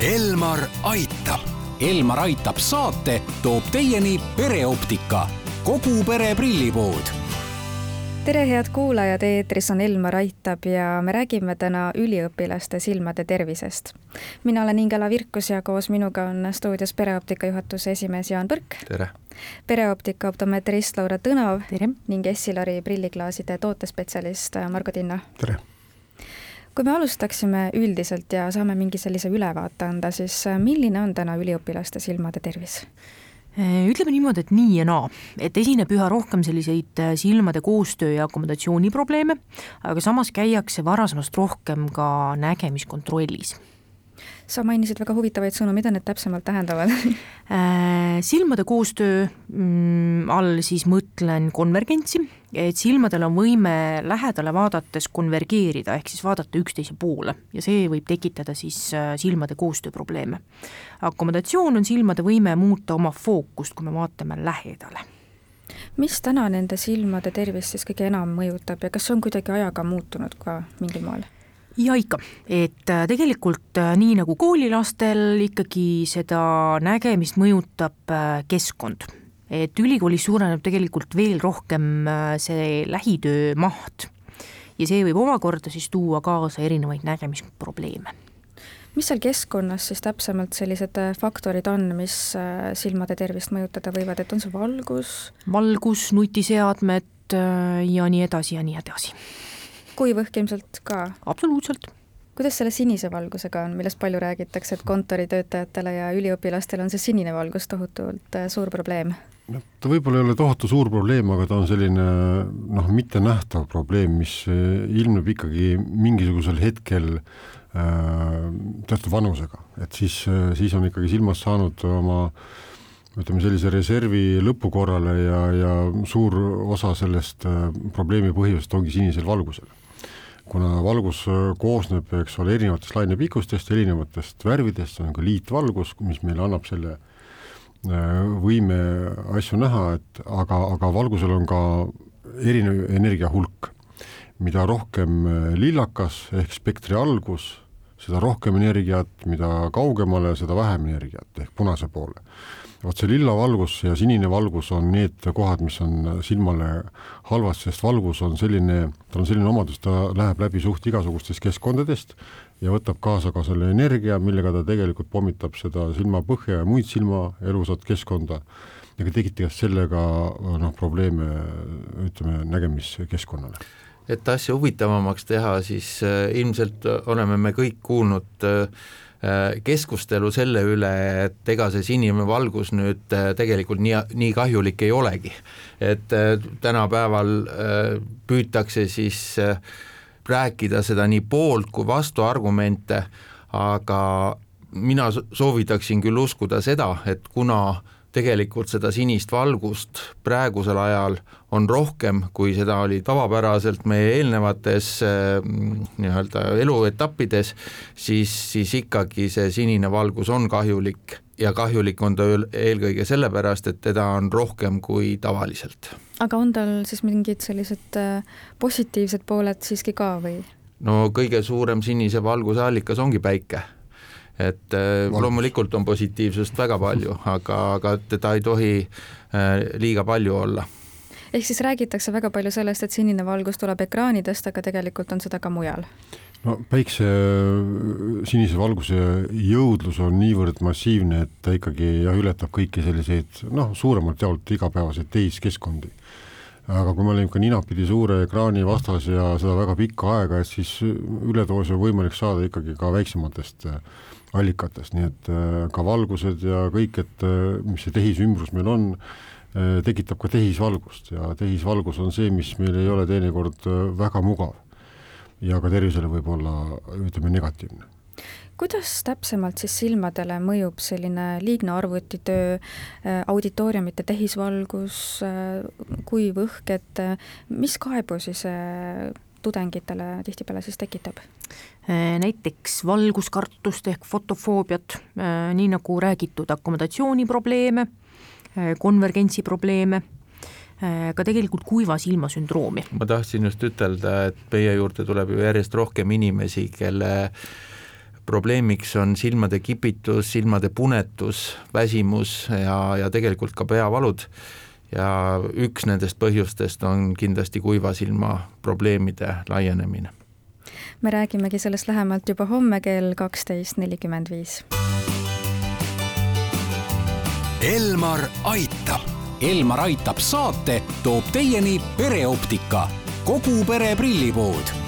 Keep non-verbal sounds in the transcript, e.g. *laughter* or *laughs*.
Elmar aitab. Elmar aitab saate toob teieni pereoptika, kogu pere prillipood tere, head kuulajad, eetris on Elmar Aitab ja me räägime täna üliõpilaste silmade tervisest. mina olen Ingela Virkus ja koos minuga on stuudios pereoptika juhatuse esimees Jaan Põrk. tere! pereoptika optometrist Laura Tõnav tere. ning Essilori prilliklaaside tootespetsialist Margo Tinna. tere! Kui me alustaksime üldiselt ja saame mingi sellise ülevaate anda, siis milline on täna üliõpilaste silmade tervis? Äh, ütleme niimoodi, et nii ja naa, et esineb üha rohkem selliseid äh, silmade koostöö ja akomodatsiooniprobleeme, aga samas käiakse varasemast rohkem ka nägemiskontrollis sa mainisid väga huvitavaid sõnu, mida need täpsemalt tähendavad *laughs* äh, silmade koostöö mm, all siis mõtlen konvergentsi, et silmadel on võime lähedale vaadates konvergeerida, ehk siis vaadata üksteise poole ja see võib tekitada siis äh, silmade koostööprobleeme. akomodatsioon on silmade võime muuta oma fookust, kui me vaatame lähedale mis täna nende silmade tervist siis kõige enam mõjutab ja kas see on kuidagi ajaga muutunud ka mingil moel? Ja ikka, et äh, tegelikult äh, nii nagu koolilastel ikkagi seda nägemist mõjutab äh, keskkond. et ülikoolis suureneb tegelikult veel rohkem see lähitöö maht. Ja see võib omakorda siis tuua kaasa erinevaid nägemisprobleeme. Mis seal keskkonnas siis täpsemalt sellised faktorid on, mis silmade tervist mõjutada võivad, et on see valgus? valgus, nutiseadmed ja nii edasi ja nii edasi kuivõhk ilmselt ka? absoluutselt kuidas selle sinise valgusega on, millest palju räägitakse, et kontoritöötajatele ja üliõpilastele on see sinine valgus tohutult äh, suur probleem? noh, ta võib-olla ei ole tohutu suur probleem, aga ta on selline noh, mittenähtav probleem, mis äh, ilmneb ikkagi mingisugusel hetkel äh, teatud vanusega, et siis, äh, siis on ikkagi silmast saanud oma ütleme sellise reservi lõpukorrale ja, ja suur osa sellest äh, probleemi põhjusest ongi sinisel valgusel kuna valgus äh, koosneb, eks ole, erinevatest lainepikkustest, erinevatest värvidest, see on ka liitvalgus, mis meile annab selle äh, võime asju näha, et aga, aga valgusel on ka erinev energia hulk. mida rohkem äh, lillakas ehk spektri algus, seda rohkem energiat, mida kaugemale, seda vähem energiat ehk punase poole. Vot see lilla valgus ja sinine valgus on need kohad, mis on silmale halvasti, sest valgus on selline, tal on selline omadus, ta läheb läbi suht igasugustest keskkondadest ja võtab kaasa ka selle energia, millega ta tegelikult pommitab seda silmapõhja ja muid silma elusat keskkonda. Ja ka tekitab sellega noh, probleeme ütleme, nägemiskeskkonnale et asja huvitavamaks teha, siis äh, ilmselt oleme me kõik kuulnud äh, Äh, keskustelu selle üle, et ega see sinine valgus nüüd äh, tegelikult nii, nii kahjulik ei olegi. et äh, tänapäeval püütakse siis rääkida seda nii poolt kui vastuargumente, aga mina soovitaksin küll uskuda seda, et kuna tegelikult seda sinist valgust praegusel ajal on rohkem, kui seda oli tavapäraselt meie eelnevates mm, nii-öelda eluetappides, siis, siis ikkagi see sinine valgus on kahjulik ja kahjulik on ta eelkõige sellepärast, et teda on rohkem kui tavaliselt. aga on tal siis mingid sellised äh, positiivsed pooled siiski ka või? no kõige suurem sinise valguse allikas ongi päike et äh, Valgus. loomulikult on positiivsust väga palju, *laughs* aga, aga teda ei tohi äh, liiga palju olla ehk siis räägitakse väga palju sellest, et sinine valgus tuleb ekraanidest, aga tegelikult on seda ka mujal? no päikse sinise valguse jõudlus on niivõrd massiivne, et ta ikkagi jah, ületab kõiki selliseid noh, suuremalt jaolt igapäevaseid tehiskeskkondi. aga kui me olime ka ninapidi suure ekraani vastas ja seda väga pikka aega, et siis üledoosi on võimalik saada ikkagi ka väiksematest äh, allikatest, nii et äh, ka valgused ja kõik, et äh, mis see tehisümbrus meil on, äh, tekitab ka tehisvalgust ja tehisvalgus on see, mis meil ei ole teinekord väga mugav. ja ka tervisele võib olla, ütleme, negatiivne kuidas täpsemalt siis silmadele mõjub selline liigne arvutitöö, auditooriumite tehisvalgus, kuiv õhk, et mis kaebusi see tudengitele tihtipeale siis tekitab? Äh, näiteks valguskartust ehk fotofoobiat, äh, nii nagu räägitud, akomodatsiooniprobleeme, äh, konvergentsi probleeme, ka tegelikult kuiva silma sündroomi. ma tahtsin just ütelda, et meie juurde tuleb ju järjest rohkem inimesi, kelle probleemiks on silmade kipitus, silmade punetus, väsimus ja, ja tegelikult ka peavalud ja üks nendest põhjustest on kindlasti kuiva silma probleemide laienemine. me räägimegi sellest lähemalt juba homme kell kaksteist nelikümmend viis. Elmar aitab. Elmar aitab saate toob teieni pereoptika, kogu pere prillipood